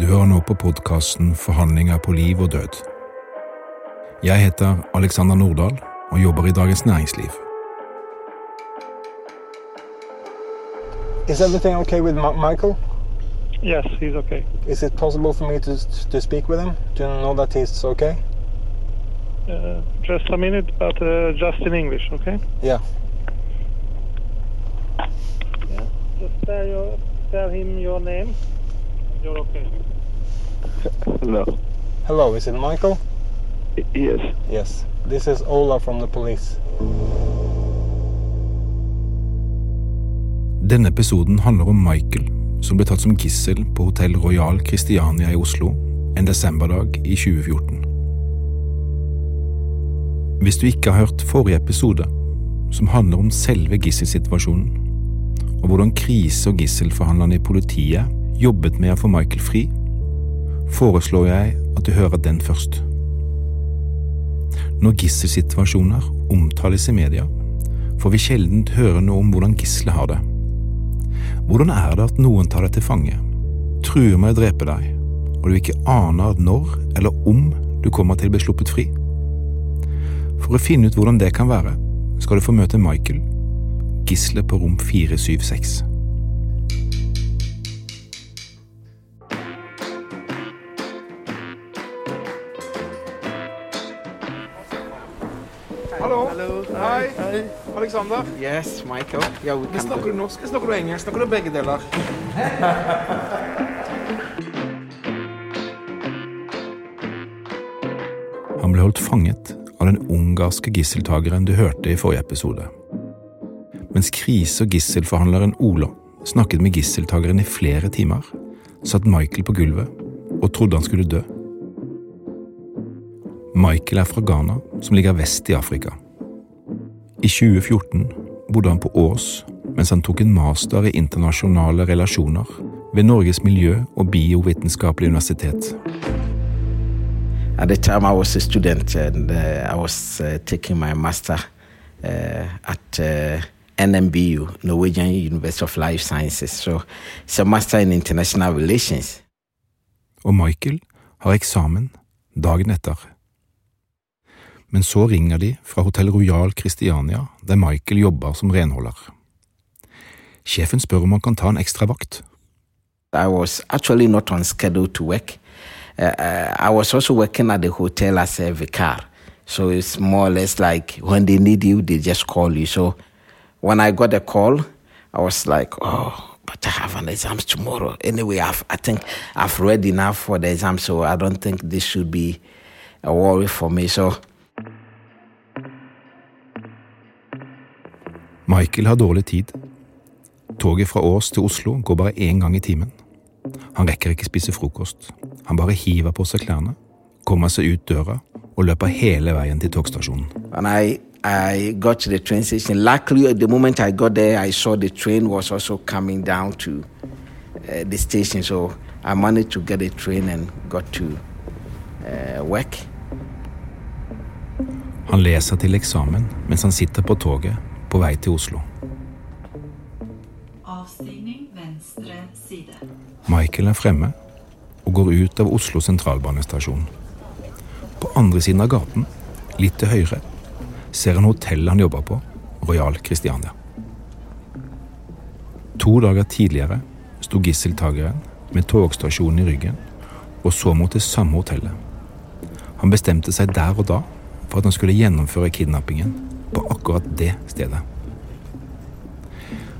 Du hører nå på podkasten Forhandlinger på liv og død. Jeg heter Alexander Nordahl og jobber i Dagens Næringsliv. Is everything okay with Michael? Yes, he's okay. Is it possible for me to to speak with him to know that he's okay? Uh, just a minute, but uh, just in English, okay? Yeah. Yeah. Just tell, your, tell him your name. You're okay. Hello. Hello, is it Michael? Yes. Yes. This is Ola from the police. Denne episoden handler om Michael, som ble tatt som gissel på Hotell Royal Christiania i Oslo en desemberdag i 2014. Hvis du ikke har hørt forrige episode, som handler om selve gisselsituasjonen, og hvordan krise- og gisselforhandlerne i politiet jobbet med å få Michael fri, foreslår jeg at du hører den først. Når gisselsituasjoner omtales i media, får vi sjelden høre noe om hvordan gisselet har det. Hvordan er det at noen tar deg til fange, truer med å drepe deg, og du ikke aner når eller om du kommer til å bli sluppet fri? For å finne ut hvordan det kan være, skal du få møte Michael, gisselet på rom 476. Hello. Hei. Alexander. Yes, Michael. Yeah, snakker du norsk eller snakker du engelsk? Snakker du begge deler? Han ble holdt fanget av den ungarske gisseltageren du hørte i forrige episode. Mens krise- og gisselforhandleren Ola snakket med gisseltageren i flere timer, satt Michael på gulvet og trodde han skulle dø. Michael er fra Ghana, som ligger vest i Afrika. I 2014 bodde han på Ås mens han tok en master i internasjonale relasjoner ved Norges miljø- og biovitenskapelige universitet. At the time, I was a student and uh, I was uh, taking my master uh, at uh, NMBU, Norwegian University of Life Sciences. So it's a master in international relations. og Michael har eksamen dagen etter. Men så ringer de fra Hotell Royal Christiania, der Michael jobber som renholder. Sjefen spør om han kan ta en ekstra vakt. I was actually not on schedule to work. Uh, uh, I was also working at the hotel as a vicar. So it's more or less like when they need you, they just call you. So when I got the call, I was like, oh, but I have an exam tomorrow. Anyway, I've, I think I've read enough for the exam, so I don't think this should be a worry for me. So Michael har dårlig tid. Toget fra Ås til Oslo går bare én gang i timen. Han rekker ikke spise frokost. Han bare hiver på seg klærne, kommer seg ut døra og løper hele veien til togstasjonen. I I got to the train station, luckily at the moment I got there, I saw the train was also coming down to uh, the station. So I managed to get a train and got to uh, work. Han leser til eksamen mens han sitter på toget på vei til Oslo. Avstigning venstre side. Michael er fremme og går ut av Oslo sentralbanestasjon. På andre siden av gaten, litt til høyre, ser han hotellet han jobber på, Royal Christiania. To dager tidligere sto gisseltageren med togstasjonen i ryggen og så mot det samme hotellet. Han bestemte seg der og da for at han skulle gjennomføre kidnappingen på akkurat det stedet.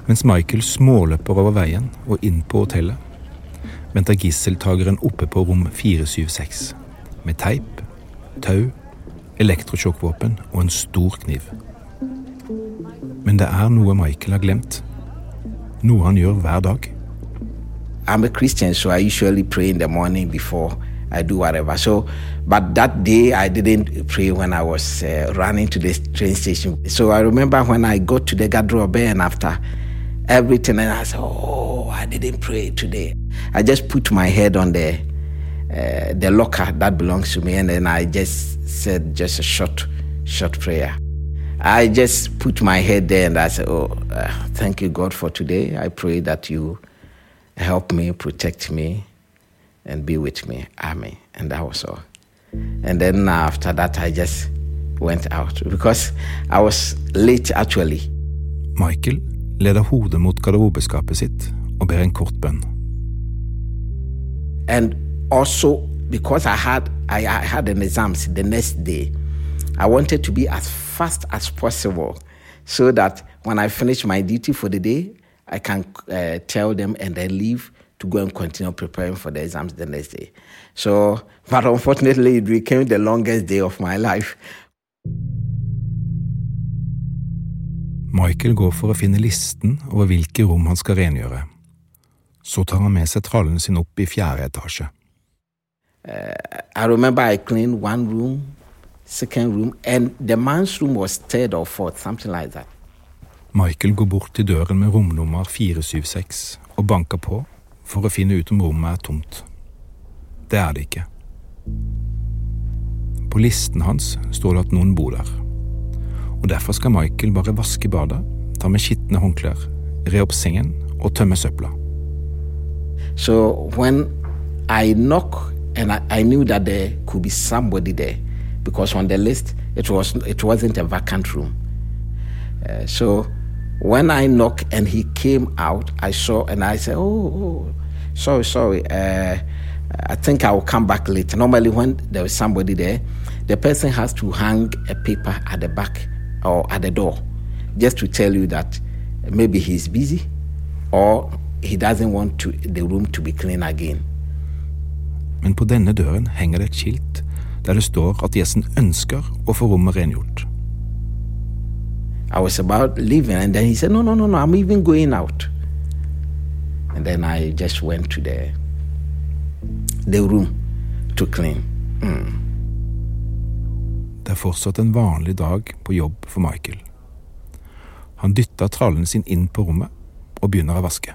Mens Michael småløper over veien og inn på hotellet, venter gisseltageren oppe på rom 476 med teip, tau, elektrosjokkvåpen og en stor kniv. Men det er noe Michael har glemt. Noe han gjør hver dag. I'm a Christian, so I usually pray in the morning before I do whatever. So, but that day I didn't pray when I was uh, running to the train station. So I remember when I got to the garderobe and after everything, and I said, "Oh, I didn't pray today." I just put my head on the uh, the locker that belongs to me, and then I just said just a short, short prayer. I just put my head there and I said, "Oh, uh, thank you, God, for today. I pray that you help me, protect me, and be with me. Amen." And that was all. And then after that, I just went out because I was late actually. Michael leder hodet mot garderobeskapet sitt og ber en kort bønn. and also because I had I, I had an exams the next day, I wanted to be as fast as possible, so that when I finish my duty for the day, I can uh, tell them and then leave to go and continue preparing for the exams the next day. So, but unfortunately, it became the longest day of my life. Michael går for å finne listen over hvilke rom han skal rengjøre. Så tar han med seg trallen sin opp i fjerde etasje. I remember I cleaned one room, second room, and the man's room was third or fourth, something like that. Michael går bort til døren med romnummer 476 og banker på for å finne ut om rommet er tomt. Det er det ikke. På listen hans står det at noen bor der. Og Derfor skal Michael bare vaske badet, ta med skitne håndklær, re opp sengen og tømme søpla. So when I knock, and I, I knew that there could be somebody there, because on the list it was it wasn't a vacant room. Uh, so when I knock and he came out, I saw and I said, "Oh, oh sorry, sorry. Uh, I think I will come back later." Normally, when there is somebody there, the person has to hang a paper at the back or at the door, just to tell you that maybe he's busy or he doesn't want to, the room to be clean again. Men på denne døren henger det et skilt der det står at gjesten ønsker å få rommet rengjort. I was about leaving, and then he said, "No, no, no, no. I'm even going out." And then I just went to the the room to clean. Mm. Det er fortsatt en vanlig dag på jobb for Michael. Han dytter trallen sin inn på rommet og begynner å vaske.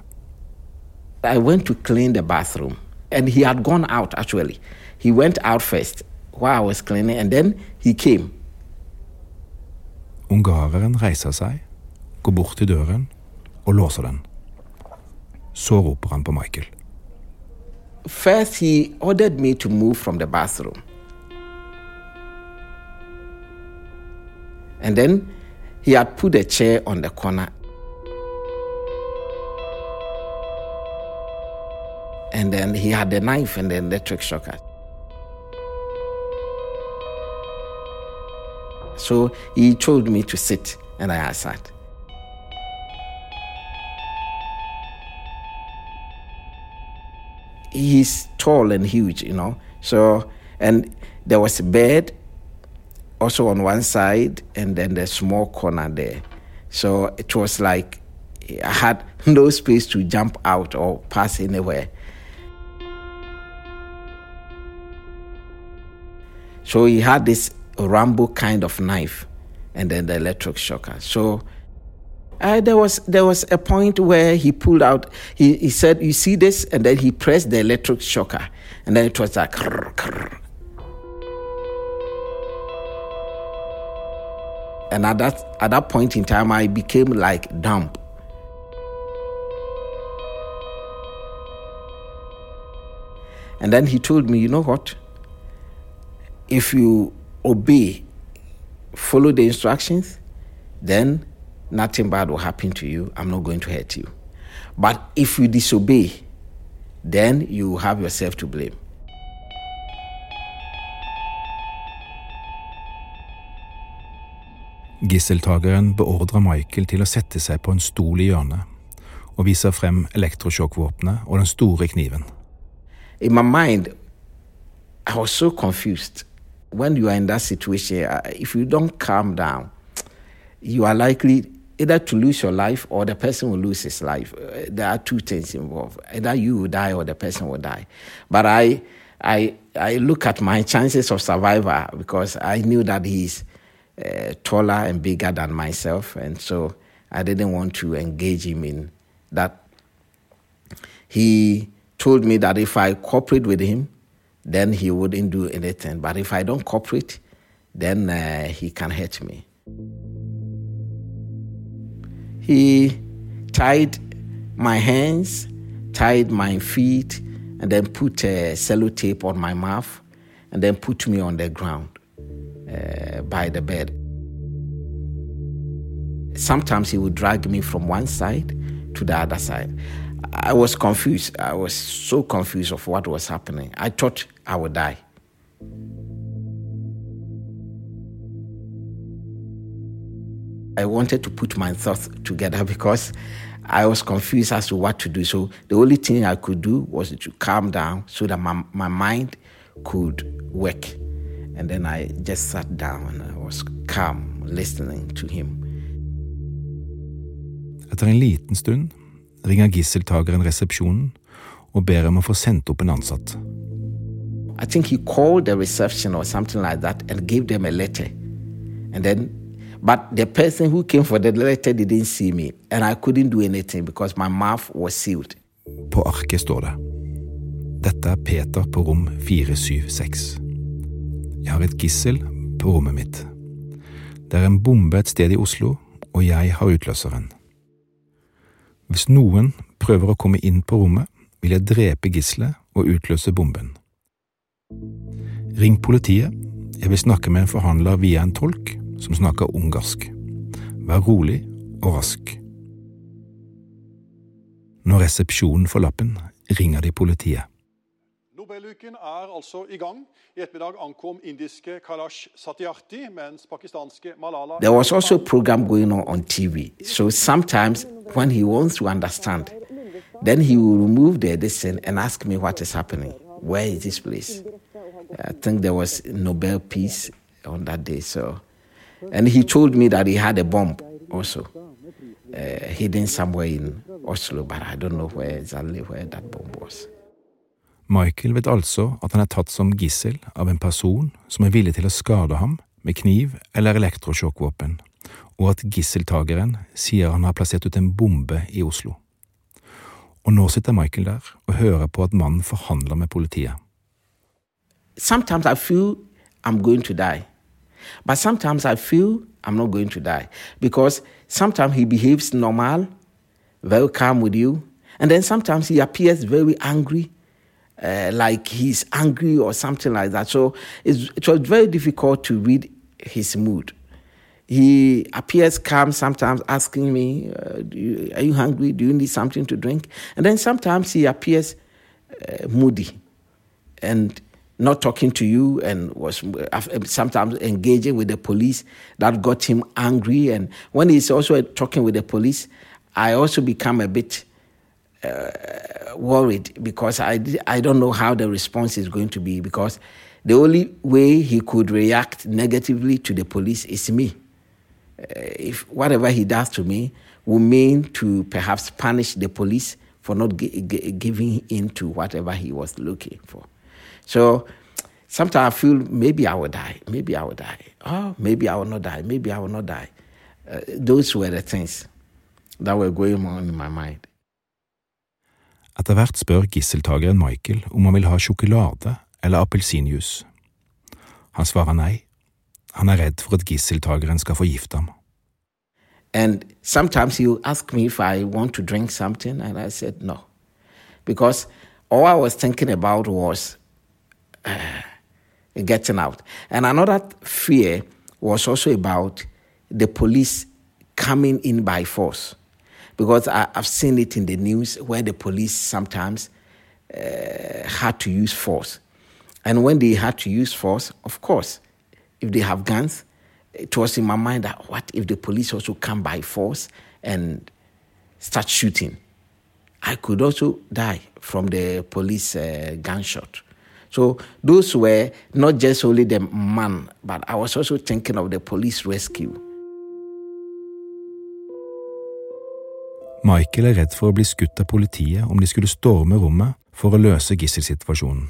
I went to clean the bathroom, and he had gone out. Actually, he went out first while I was cleaning, and then he came. Ungareren reiser seg, går bort til døren og låser den. Så roper han på Michael. First, he ordered me to move from the bathroom. And then he had put a chair on the corner. And then he had the knife and the electric shocker. So he told me to sit, and I sat. He's tall and huge, you know. So, and there was a bed also on one side, and then the small corner there. So it was like I had no space to jump out or pass anywhere. So he had this Rambo kind of knife, and then the electric shocker. So uh, there was there was a point where he pulled out. He, he said, "You see this?" And then he pressed the electric shocker, and then it was like. Krr, krr. And at that at that point in time, I became like dumb. And then he told me, "You know what? If you obey, follow the instructions, then nothing bad will happen to you. I'm not going to hurt you. But if you disobey, then you have yourself to blame. Gisseltakeren beordrer Michael til å sette seg på en stol i hjørnet og viser frem elektrosjokkvåpenet og den store kniven. In my mind, I was so confused. When you are in that situation, uh, if you don't calm down, you are likely either to lose your life or the person will lose his life. Uh, there are two things involved. Either you will die or the person will die. But I, I, I look at my chances of survival because I knew that he's uh, taller and bigger than myself, and so I didn't want to engage him in that. He told me that if I cooperate with him, then he wouldn't do anything. But if I don't cooperate, then uh, he can hurt me. He tied my hands, tied my feet, and then put a sellotape on my mouth, and then put me on the ground uh, by the bed. Sometimes he would drag me from one side to the other side. I was confused. I was so confused of what was happening. I thought I would die. I wanted to put my thoughts together because I was confused as to what to do. So the only thing I could do was to calm down so that my, my mind could work. And then I just sat down and I was calm, listening to him. Etter en liten stund ringer gisseltakeren resepsjonen og ber om å få sendt opp en ansatt. I think he called the reception or something like that and gave them a letter. And then, but the person who came for the letter didn't see me, and I couldn't do anything because my mouth was sealed. På arket står det Dette er Peter på rom 476. Jeg har et gissel på rommet mitt. Det er en bombe et sted i Oslo, og jeg har utløseren. Hvis noen prøver å komme inn på rommet, vil jeg drepe gisselet og utløse bomben. Ring politiet. Jeg vil snakke med en forhandler via en tolk som snakker ungarsk. Vær rolig og rask. Når resepsjonen får lappen, ringer de politiet. Nobeluken er altså i gang. I ettermiddag ankom indiske Kalash Satyarthi, mens pakistanske Malala There was also a program going on on TV. So sometimes when he wants to understand, then he will remove the edition and ask me what is happening. Where is this place? I think there was Nobel Peace on that day. So, and he told me that he had a bomb also uh, hidden somewhere in Oslo, but I don't know where exactly where that bomb was. Michael vet altså at han er tatt som gissel av en person som er villig til å skade ham med kniv eller elektrosjokkvåpen, og at gisseltakeren sier han har plassert ut en bombe i Oslo. Og nå sitter Michael der og hører på at mannen forhandler med politiet. Sometimes I feel I'm going to die, but sometimes I feel I'm not going to die because sometimes he behaves normal, very calm with you, and then sometimes he appears very angry uh, like he's angry or something like that. So it was very difficult to read his mood. He appears calm sometimes, asking me, uh, you, Are you hungry? Do you need something to drink? And then sometimes he appears uh, moody and not talking to you and was sometimes engaging with the police. That got him angry. And when he's also talking with the police, I also become a bit uh, worried because I, I don't know how the response is going to be because the only way he could react negatively to the police is me. Uh, if whatever he does to me will mean to perhaps punish the police for not g- g- giving in to whatever he was looking for. So sometimes I feel maybe I will die, maybe I will die, oh, maybe I will not die, maybe I will not die. Uh, those were the things that were going on in my mind. Etter hvert spør gisseltakeren Michael om han vil ha sjokolade eller appelsinjuice. Han svarer nei. Han er redd for at gisseltakeren skal forgifte ham. And sometimes he'll ask me if I want to drink something, and I said no. Because all I was thinking about was uh, getting out. And another fear was also about the police coming in by force because I, have seen it in the news where the police sometimes uh, had to use force. And when they had to use force, of course, if they have guns, it was in my mind that what if the police also come by force and start shooting? I could also die from the police uh, gunshot. So those were not just only the man, but I was also thinking of the police rescue. Michael er redd for å bli skutt av politiet om de skulle storme rommet for å løse gisselsituasjonen.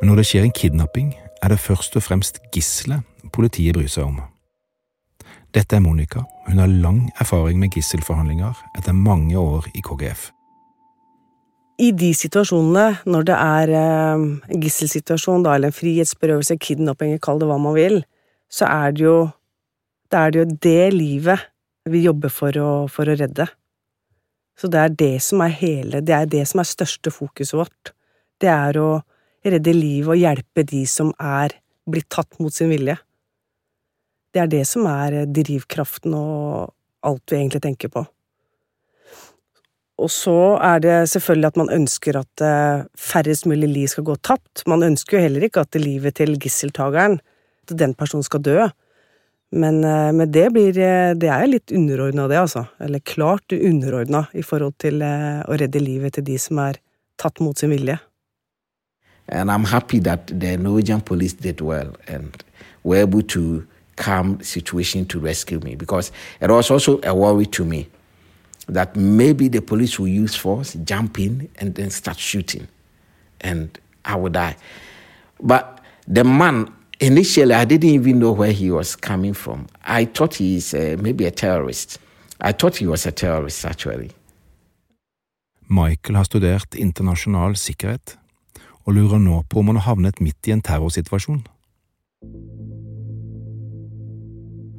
Men når det skjer en kidnapping, er det først og fremst gisselet politiet bryr seg om. Dette er Monica. Hun har lang erfaring med gisselforhandlinger etter mange år i KGF. I de situasjonene, når det er eh, en gisselsituasjon, da, eller en frihetsberøvelse, kidnapping, kall det hva man vil, så er det jo det er det, jo det livet vi jobber for å, for å redde. Så det er det som er hele, det er det som er største fokuset vårt. Det er å redde livet og hjelpe de som er blitt tatt mot sin vilje. Det er det som er drivkraften og alt vi egentlig tenker på. Og så er det selvfølgelig at man ønsker at eh, færrest mulig liv skal gå tapt. Man ønsker jo heller ikke at livet til gisseltakeren, at den personen skal dø. Men, eh, men det blir eh, Det er litt underordna, det, altså. Eller klart underordna i forhold til å redde livet til de som er tatt mot sin vilje. And I'm happy that the Norwegian police did well and were able to calm situation to rescue me because it was also a worry to me that maybe the police will use force, jump in, and then start shooting, and I would die. But the man, initially, I didn't even know where he was coming from. I thought he's uh, maybe a terrorist. I thought he was a terrorist, actually. Michael har studert internasjonal sikkerhet og lurer nå på om han har havnet midt i en terrorsituasjon.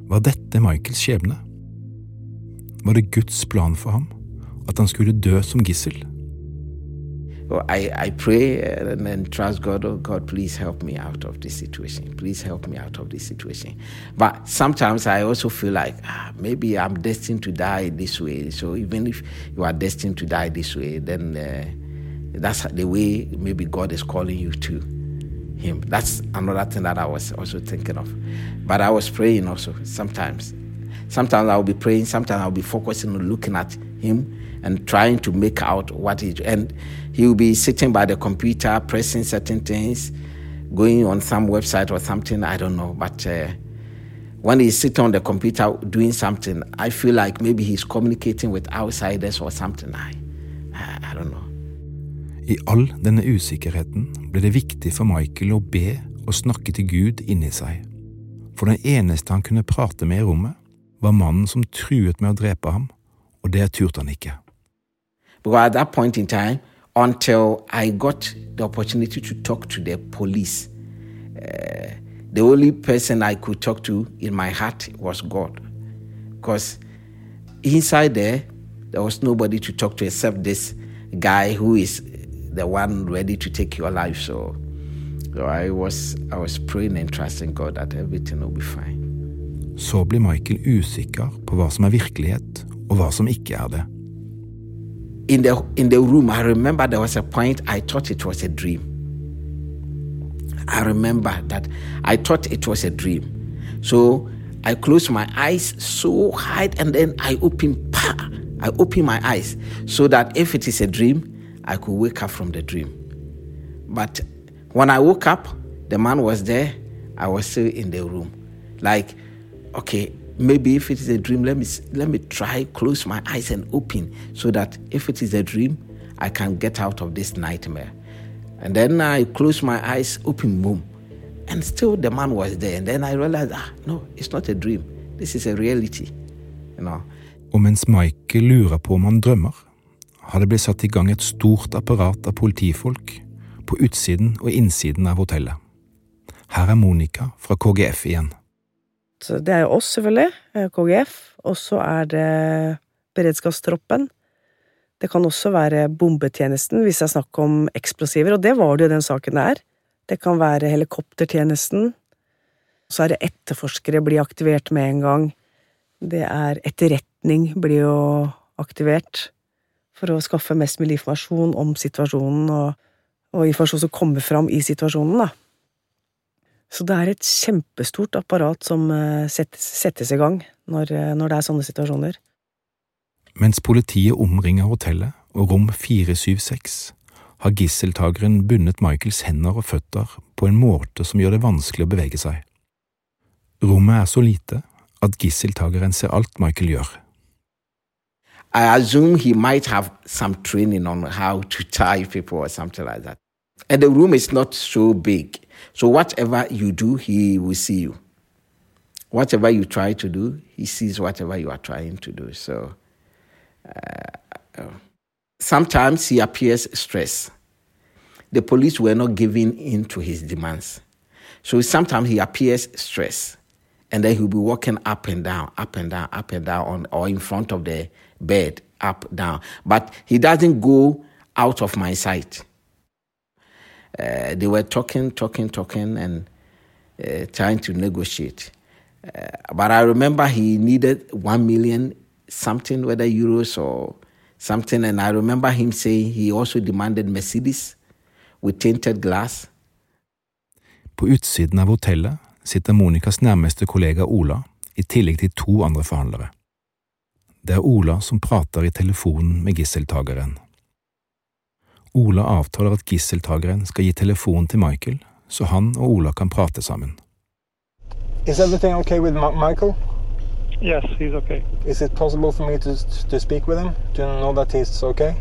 Var dette Michaels skjebne? Var det Guds plan for ham at han skulle dø som gissel? Well, I, I pray and, and trust God, oh God, please help me out of this situation. Please help me out of this situation. But sometimes I also feel like ah, maybe I'm destined to die this way. So even if you are destined to uh, that's the way maybe God is calling you to Him. That's another thing that I was also thinking of. But I was praying also sometimes. Sometimes I'll be praying, sometimes I'll be focusing on looking at Him and trying to make out what He and He will be sitting by the computer, pressing certain things, going on some website or something, I don't know. But uh, when he's sitting on the computer doing something, I feel like maybe he's communicating with outsiders or something. I. I all denne usikkerheten ble det viktig for Michael å be og snakke til Gud inni seg, for den eneste han kunne prate med i rommet, var mannen som truet med å drepe ham, og det turte han ikke. Because at that point in until I got the opportunity to talk to the police, uh, the only person I could talk to in my heart was God. Because inside there, there was nobody to talk to except this guy who is the one ready to take your life. So, so I was I was praying and trusting God that everything will be fine. Så blir Michael usikker på hva som er virkelighet, og hva som ikke er det. In the in the room, I remember there was a point I thought it was a dream. I remember that I thought it was a dream. So I closed my eyes so hard and then I opened I opened my eyes so that if it is a dream, I could wake up from the dream. But when I woke up, the man was there. I was still in the room. Like, okay, maybe if it is a dream, let me let me try close my eyes and open so that if it is a dream, I can get out of this nightmare. And then I closed my eyes, open, boom, and still the man was there. And then I realized, ah, no, it's not a dream. This is a reality, you know. Og mens Michael lurer på om han drømmer, har det blitt satt i gang et stort apparat av politifolk på utsiden og innsiden av hotellet. Her er Monica fra KGF igjen. Det er oss, selvfølgelig, KGF, og så er det beredskapstroppen. Det kan også være bombetjenesten hvis det er snakk om eksplosiver, og det var det jo den saken der. Det kan være helikoptertjenesten. Så er det etterforskere blir aktivert med en gang. Det er etterretning blir jo aktivert for å skaffe mest mulig informasjon om situasjonen, og, og informasjon som kommer fram i situasjonen, da. Så det er et kjempestort apparat som settes, settes i gang når, når, det er sånne situasjoner. Mens politiet omringer hotellet og rom 476, har gisseltakeren bundet Michaels hender og føtter på en måte som gjør det vanskelig å bevege seg. Rommet er så lite at gisseltakeren ser alt Michael gjør. I assume he might have some training on how to tie people or something like that. And the room is not so big. So whatever you do, he will see you. Whatever you try to do, he sees whatever you are trying to do. So uh, sometimes he appears stressed. The police were not giving in to his demands. So sometimes he appears stressed. And then he'll be walking up and down, up and down, up and down, on, or in front of the bed, up, down. But he doesn't go out of my sight. Uh, they were talking, talking, talking, and uh, trying to negotiate. Uh, but I remember he needed one million something, whether euros or something. And I remember him saying he also demanded Mercedes with tinted glass. På utsiden av hotellet sitter Monikas nærmeste kollega Ola, i tillegg til to andre forhandlere. Det er Ola som prater i telefonen med gisseltakeren. Ola avtaler at gisseltakeren skal gi telefonen til Michael, så han og Ola kan prate sammen. Is everything okay with Michael? Yes, he's okay. Is it possible for me to, to speak with him? To know that he's okay?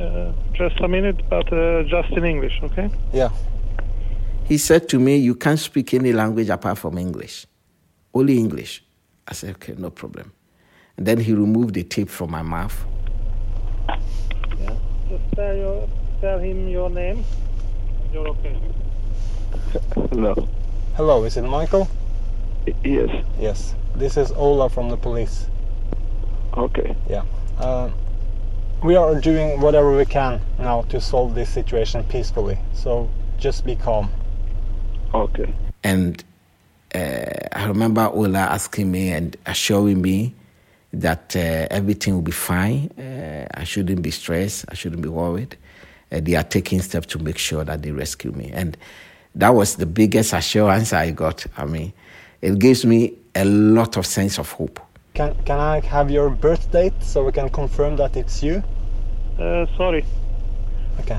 Uh, just a minute, but uh, just in English, okay? Yeah. He said to me, You can't speak any language apart from English. Only English. I said, Okay, no problem. And then he removed the tape from my mouth. Yeah. Just tell, your, tell him your name. You're okay. Hello. Hello, is it Michael? Yes. Yes. This is Ola from the police. Okay. Yeah. Uh, we are doing whatever we can now to solve this situation peacefully. So just be calm. Okay. And uh, I remember Ola asking me and assuring me that uh, everything will be fine. Uh, I shouldn't be stressed. I shouldn't be worried. Uh, they are taking steps to make sure that they rescue me. And that was the biggest assurance I got. I mean, it gives me a lot of sense of hope. Can, can I have your birth date so we can confirm that it's you? Uh, sorry, Okay.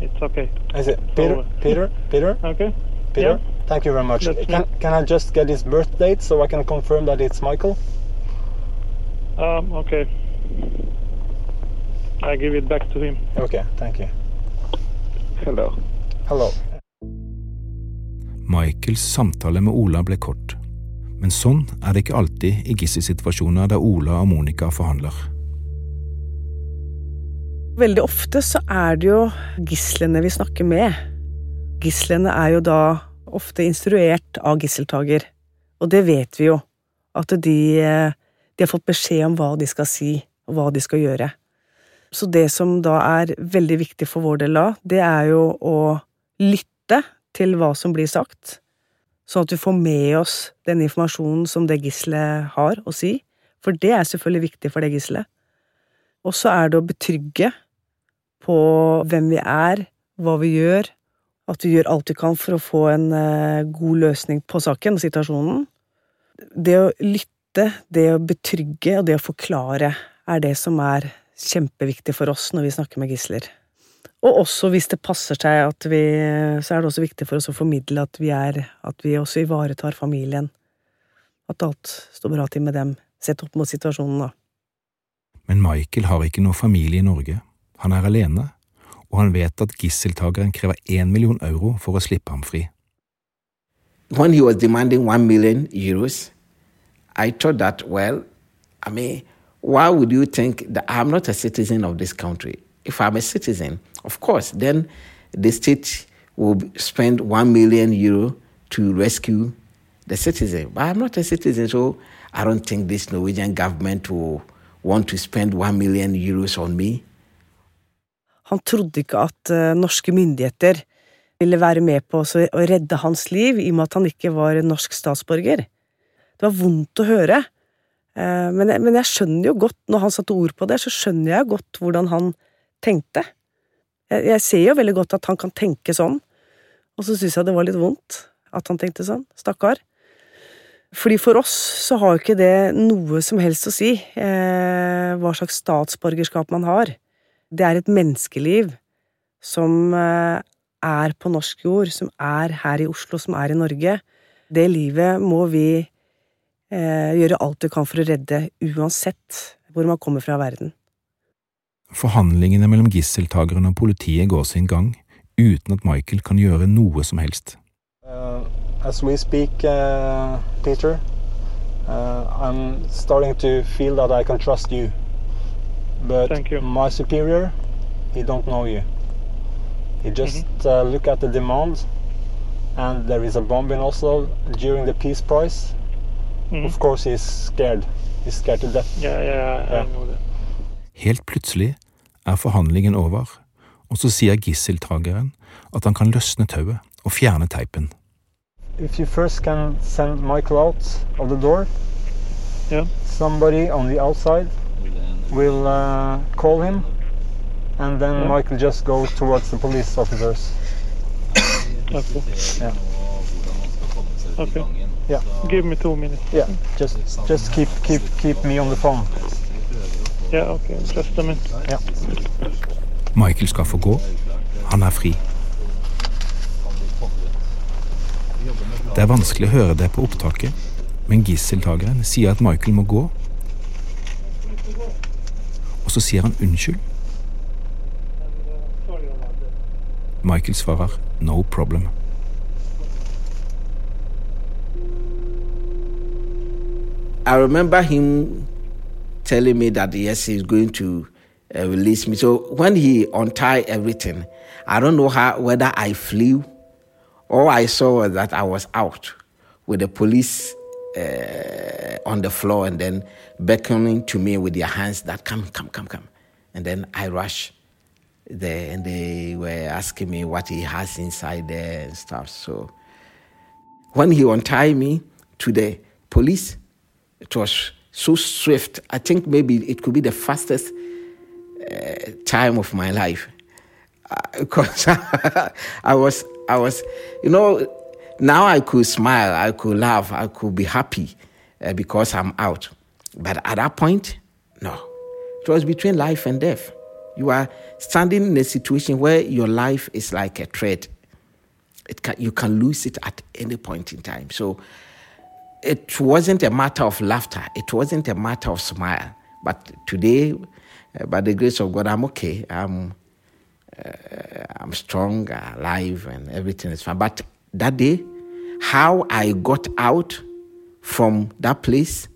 it's okay. Is it Peter? So- Peter? Peter? Okay? Peter? Yeah. Thank you very much. That's Can, me. can I just get his birth date so I can confirm that it's Michael? Um, okay. I give it back to him. Okay, thank you. Hello. Hello. Michaels samtale med Ola ble kort, men sånn er det ikke alltid i gisselsituasjoner der Ola og Monica forhandler. Veldig ofte så er det jo gislene vi snakker med. Gislene er jo da ofte instruert av gisseltaker, og det vet vi jo, at de, eh, de har fått beskjed om hva de skal si, og hva de skal gjøre. Så det som da er veldig viktig for vår del da, det er jo å lytte til hva som blir sagt, sånn at vi får med oss den informasjonen som det gisselet har å si, for det er selvfølgelig viktig for det gisselet. Og så er det å betrygge på hvem vi er, hva vi gjør, at vi gjør alt vi kan for å få en eh, god løsning på saken og situasjonen. Det å lytte, det å betrygge og det å forklare er det som er kjempeviktig for oss når vi snakker med gisler. Og også hvis det passer seg at vi Så er det også viktig for oss å formidle at vi er At vi også ivaretar familien. At alt står bra til med dem, sett opp mot situasjonen, da. Men Michael har ikke noe familie i Norge. Han er alene, og han vet at gisseltakeren krever én million euro for å slippe ham fri. When he was demanding one million euros, I thought that, well, I mean, why would you think that I'm not a citizen of this country? If I'm a citizen, of course, then the state will spend one million euro to rescue the citizen. But I'm not a citizen, so I don't think this Norwegian government will want to spend one million euros on me. Han trodde ikke at eh, norske myndigheter ville være med på å redde hans liv, i og med at han ikke var norsk statsborger. Det var vondt å høre, eh, men jeg, men jeg skjønner jo godt, når han satte ord på det, så skjønner jeg godt hvordan han tenkte. Jeg, jeg ser jo veldig godt at han kan tenke sånn, og så syns jeg det var litt vondt at han tenkte sånn, stakkar. Fordi for oss så har jo ikke det noe som helst å si, eh, hva slags statsborgerskap man har. Det er et menneskeliv som eh, er på norsk jord, som er her i Oslo, som er i Norge. Det livet må vi gjøre alt du kan for å redde, uansett hvor man kommer fra i verden. Forhandlingene mellom gisseltakeren og politiet går sin gang, uten at Michael kan gjøre noe som helst. Uh, as we speak, uh, Peter, uh, I'm starting to feel that I can trust you. But Thank you. my superior, he don't know you. He just uh, look at the demand, and there is a bomb in Oslo during the peace prize. Mhm. Of course, he's scared. He's scared to death. Yeah, yeah, I know that. Helt plutselig er forhandlingen over, og så sier gisseltakeren at han kan løsne tauet og fjerne teipen. If you first can send Michael out of the door, Yeah. somebody on the outside will uh, call him, and then Yeah. Michael just goes towards the police officers. Okay. Yeah. Okay. Yeah. Give me two minutes. Yeah, just just keep keep keep me on the phone. Yeah, okay. Just a minute. Yeah. Michael skal få gå. Han er fri. Det er vanskelig å høre det på opptaket, men gisseltakeren sier at Michael må gå. Og så sier han unnskyld. Michael svarer no problem. I remember him telling me that yes, he's going to uh, release me. So when he untied everything, I don't know how whether I flew. All I saw that I was out with the police uh, on the floor and then beckoning to me with their hands that come, come, come, come. And then I rushed there and they were asking me what he has inside there and stuff. So when he untied me to the police, it was so swift. I think maybe it could be the fastest uh, time of my life because I was, I was, you know, now I could smile, I could laugh, I could be happy uh, because I'm out. But at that point, no, it was between life and death. You are standing in a situation where your life is like a thread. It can, you can lose it at any point in time. So it wasn't a matter of laughter. It wasn't a matter of smile. But today, uh, by the grace of God, I'm okay. I'm, uh, I'm strong, alive, and everything is fine. But that day, how I got out from that place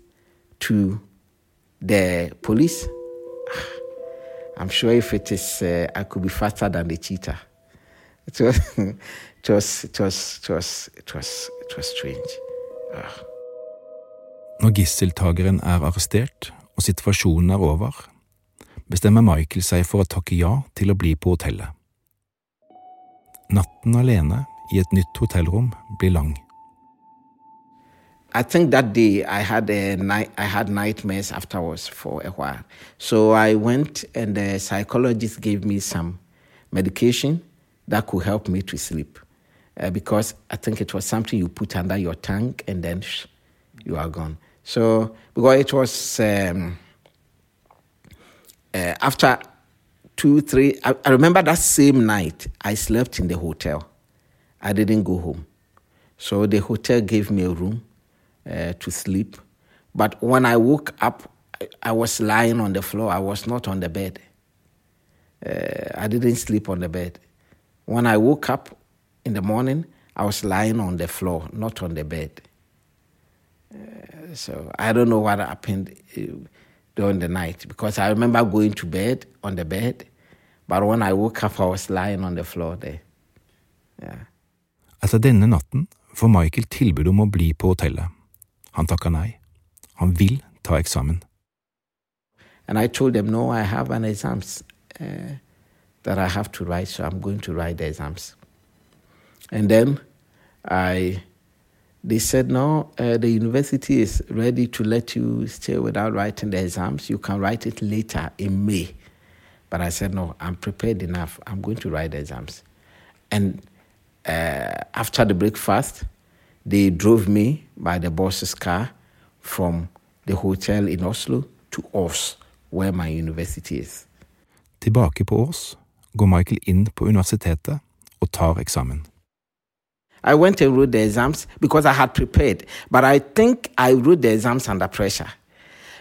to the police, I'm sure if it is, uh, I could be faster than the cheetah. It was, it was, it was, it was, it was, it was strange. Ah. Når gisseltakeren er arrestert og situasjonen er over, bestemmer Michael seg for å takke ja til å bli på hotellet. Natten alene i et nytt hotellrom blir lang. I think that day I had a night, I had nightmares afterwards for a while. So I went and the psychologist gave me some medication that could help me to sleep. Uh, because I think it was something you put under your tongue and then sh- you are gone. So because it was um, uh, after two, three. I, I remember that same night I slept in the hotel. I didn't go home, so the hotel gave me a room uh, to sleep. But when I woke up, I, was lying on the floor. I was not on the bed. Uh, I didn't sleep on the bed. When I woke up in the morning, I was lying on the floor, not on the bed. So I don't know what happened uh, during the night because I remember going to bed on the bed, but when I woke up, I was lying on the floor there. Yeah. Etter denne natten får Michael tilbud om å bli på hotellet. Han takker nei. Han vil ta eksamen. And I told them, no, I have an exams uh, that I have to write, so I'm going to write the exams. And then I, they said, no, uh, the university is ready to let you stay without writing the exams. You can write it later in May. But I said, no, I'm prepared enough. I'm going to write the exams. And uh, after the breakfast, they drove me by the boss's car from the hotel in Oslo to Ås, where my university is. Tilbake på Ås går Michael inn på universitetet og tar eksamen. I went and wrote the exams because I had prepared. But I think I wrote the exams under pressure.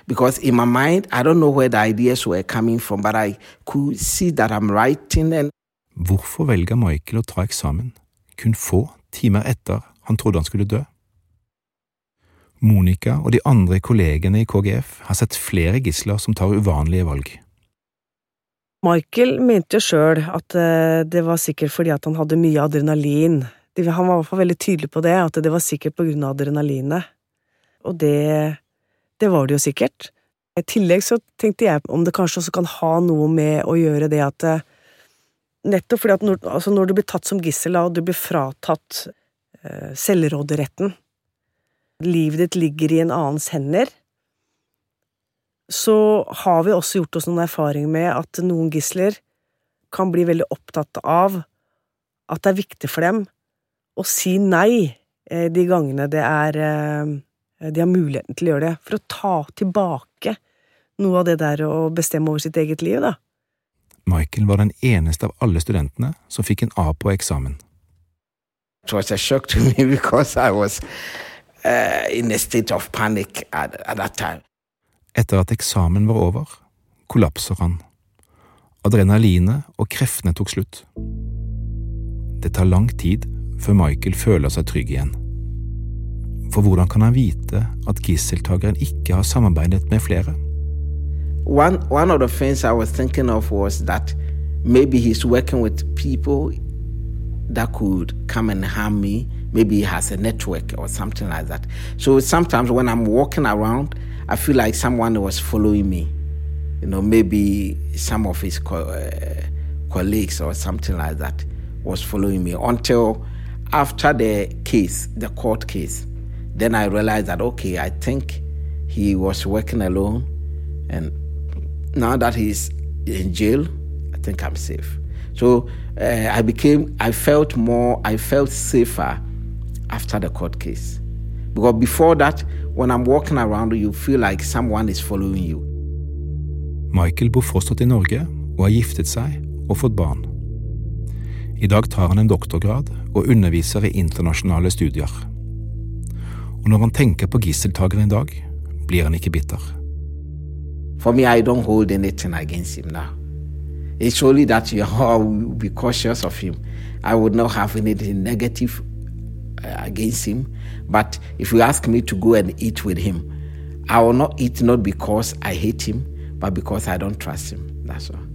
Because in my mind, I don't know where the ideas were coming from, but I could see that I'm writing and Hvorfor velger Michael å ta eksamen kun få timer etter han trodde han skulle dø? Monica og de andre kollegene i KGF har sett flere gisler som tar uvanlige valg. Michael mente jo sjøl at eh, det var sikkert fordi at han hadde mye adrenalin. Han var i hvert fall veldig tydelig på det, at det var sikkert på grunn av adrenalinet. Og det, det var det jo sikkert. I tillegg så tenkte jeg om det kanskje også kan ha noe med å gjøre det at eh, Nettopp fordi at når, altså når du blir tatt som gissel og du blir fratatt eh, selvråderetten, livet ditt ligger i en annens hender, så har vi også gjort oss noen erfaringer med at noen gisler kan bli veldig opptatt av at det er viktig for dem å si nei eh, de gangene det er eh, de har muligheten til å gjøre det, for å ta tilbake noe av det der å bestemme over sitt eget liv, da. Michael var den eneste av alle studentene som fikk en A på eksamen. It was a shock to me because I was uh, in a state of panic at, at that time. Etter at eksamen var over, kollapser han. Adrenalinet og kreftene tok slutt. Det tar lang tid før Michael føler seg trygg igjen. For hvordan kan han vite at gisseltakeren ikke har samarbeidet med flere? One, one of the things I was thinking of was that maybe he's working with people that could come and harm me. Maybe he has a network or something like that. So sometimes when I'm walking around, I feel like someone was following me. You know, maybe some of his co- uh, colleagues or something like that was following me until after the case, the court case. Then I realized that, okay, I think he was working alone. And now that he's in jail, I think I'm safe. So uh, I became, I felt more, I felt safer after the court case. Because before that, when I'm walking around, you feel like someone is following you. Michael bor fortsatt i Norge og har giftet seg og fått barn. I dag tar han en doktorgrad og underviser i internasjonale studier. Og når han tenker på gisseltakeren i dag, blir han ikke bitter. For me, I don't hold anything against him now. It's only that you will be cautious of him. I would not have anything negative uh, against him. But if you ask me to go and eat with him, I will not eat not because I hate him, but because I don't trust him. That's all.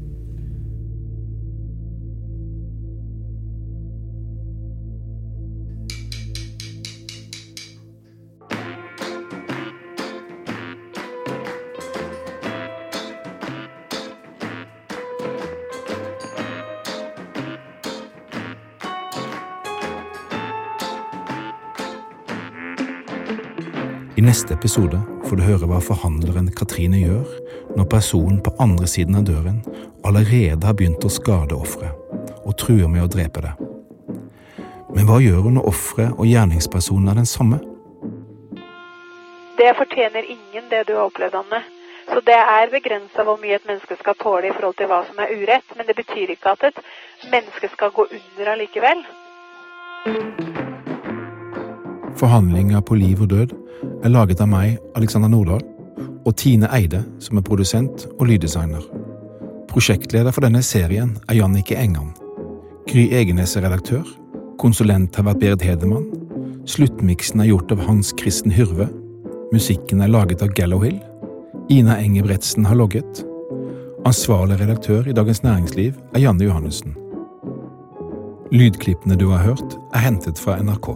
Neste episode får du høre hva forhandleren Katrine gjør når personen på andre siden av døren allerede har begynt å skade offeret og truer med å drepe det. Men hva gjør hun når offeret og gjerningspersonen er den samme? Det fortjener ingen, det du har opplevd, Anne. Så det er begrensa hvor mye et menneske skal tåle i forhold til hva som er urett. Men det betyr ikke at et menneske skal gå under allikevel. Forhandlinger på liv og død er laget av meg, Alexander Nordahl, og Tine Eide, som er produsent og lyddesigner. Prosjektleder for denne serien er Jannike Engan. Gry Egenes er redaktør. Konsulent har vært Berit Hedemann. Sluttmiksen er gjort av Hans Kristen Hyrve. Musikken er laget av Gallowhill. Ina Engebretsen har logget. Ansvarlig redaktør i Dagens Næringsliv er Janne Johannessen. Lydklippene du har hørt, er hentet fra NRK.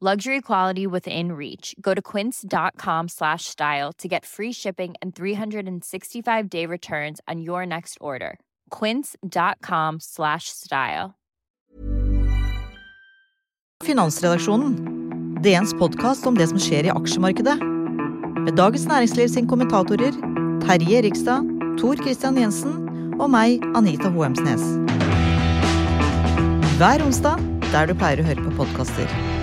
Luxury quality within reach. Go to quince.com slash style to get free shipping and 365 day returns on your next order. Quince.com slash style. Finansredaksjonen. DNs podkast om det som skjer i aksjemarkedet. Med Dagens Næringsliv sin kommentatorer Terje Rikstad, Tor Christian Jensen og meg, Anita Hoemsnes. Hver onsdag der du pleier å høre på podkaster.